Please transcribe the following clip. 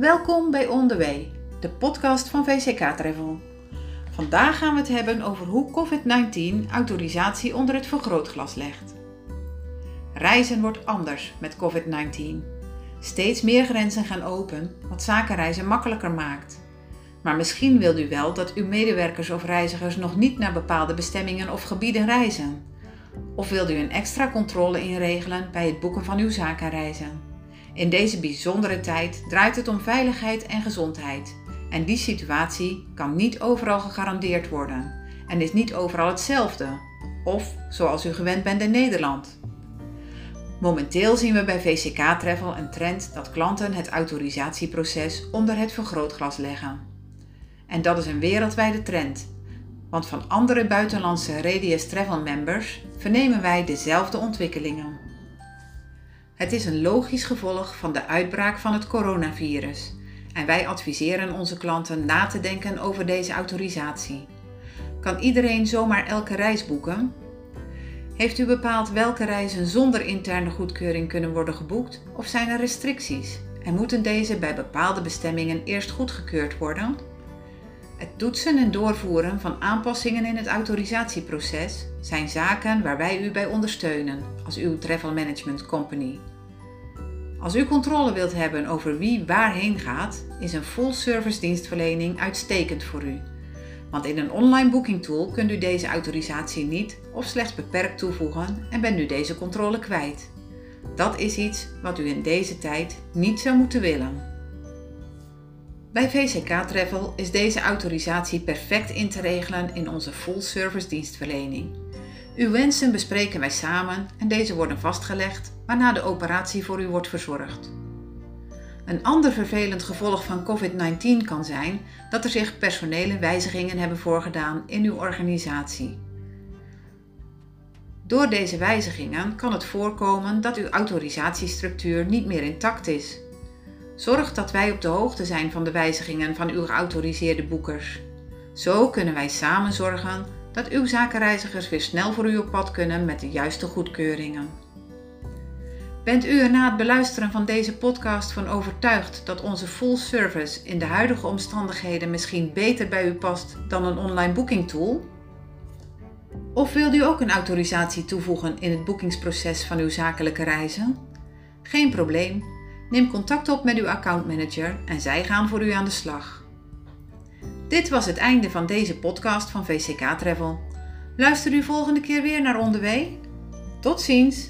Welkom bij On The Way, de podcast van VCK Travel. Vandaag gaan we het hebben over hoe COVID-19 autorisatie onder het vergrootglas legt. Reizen wordt anders met COVID-19. Steeds meer grenzen gaan open, wat zakenreizen makkelijker maakt. Maar misschien wilt u wel dat uw medewerkers of reizigers nog niet naar bepaalde bestemmingen of gebieden reizen. Of wilt u een extra controle inregelen bij het boeken van uw zakenreizen? In deze bijzondere tijd draait het om veiligheid en gezondheid. En die situatie kan niet overal gegarandeerd worden en is niet overal hetzelfde, of zoals u gewend bent in Nederland. Momenteel zien we bij VCK Travel een trend dat klanten het autorisatieproces onder het vergrootglas leggen. En dat is een wereldwijde trend, want van andere buitenlandse Radius Travel members vernemen wij dezelfde ontwikkelingen. Het is een logisch gevolg van de uitbraak van het coronavirus en wij adviseren onze klanten na te denken over deze autorisatie. Kan iedereen zomaar elke reis boeken? Heeft u bepaald welke reizen zonder interne goedkeuring kunnen worden geboekt of zijn er restricties en moeten deze bij bepaalde bestemmingen eerst goedgekeurd worden? Het toetsen en doorvoeren van aanpassingen in het autorisatieproces zijn zaken waar wij u bij ondersteunen als uw travel management company. Als u controle wilt hebben over wie waarheen gaat, is een full service dienstverlening uitstekend voor u. Want in een online booking tool kunt u deze autorisatie niet of slechts beperkt toevoegen en bent u deze controle kwijt. Dat is iets wat u in deze tijd niet zou moeten willen. Bij VCK Travel is deze autorisatie perfect in te regelen in onze full service dienstverlening. Uw wensen bespreken wij samen en deze worden vastgelegd waarna de operatie voor u wordt verzorgd. Een ander vervelend gevolg van COVID-19 kan zijn dat er zich personele wijzigingen hebben voorgedaan in uw organisatie. Door deze wijzigingen kan het voorkomen dat uw autorisatiestructuur niet meer intact is. Zorg dat wij op de hoogte zijn van de wijzigingen van uw geautoriseerde boekers. Zo kunnen wij samen zorgen dat uw zakenreizigers weer snel voor u op pad kunnen met de juiste goedkeuringen. Bent u er na het beluisteren van deze podcast van overtuigd dat onze full service in de huidige omstandigheden misschien beter bij u past dan een online booking tool? Of wilt u ook een autorisatie toevoegen in het boekingsproces van uw zakelijke reizen? Geen probleem. Neem contact op met uw accountmanager en zij gaan voor u aan de slag. Dit was het einde van deze podcast van VCK Travel. Luister u volgende keer weer naar Onderweg. Tot ziens!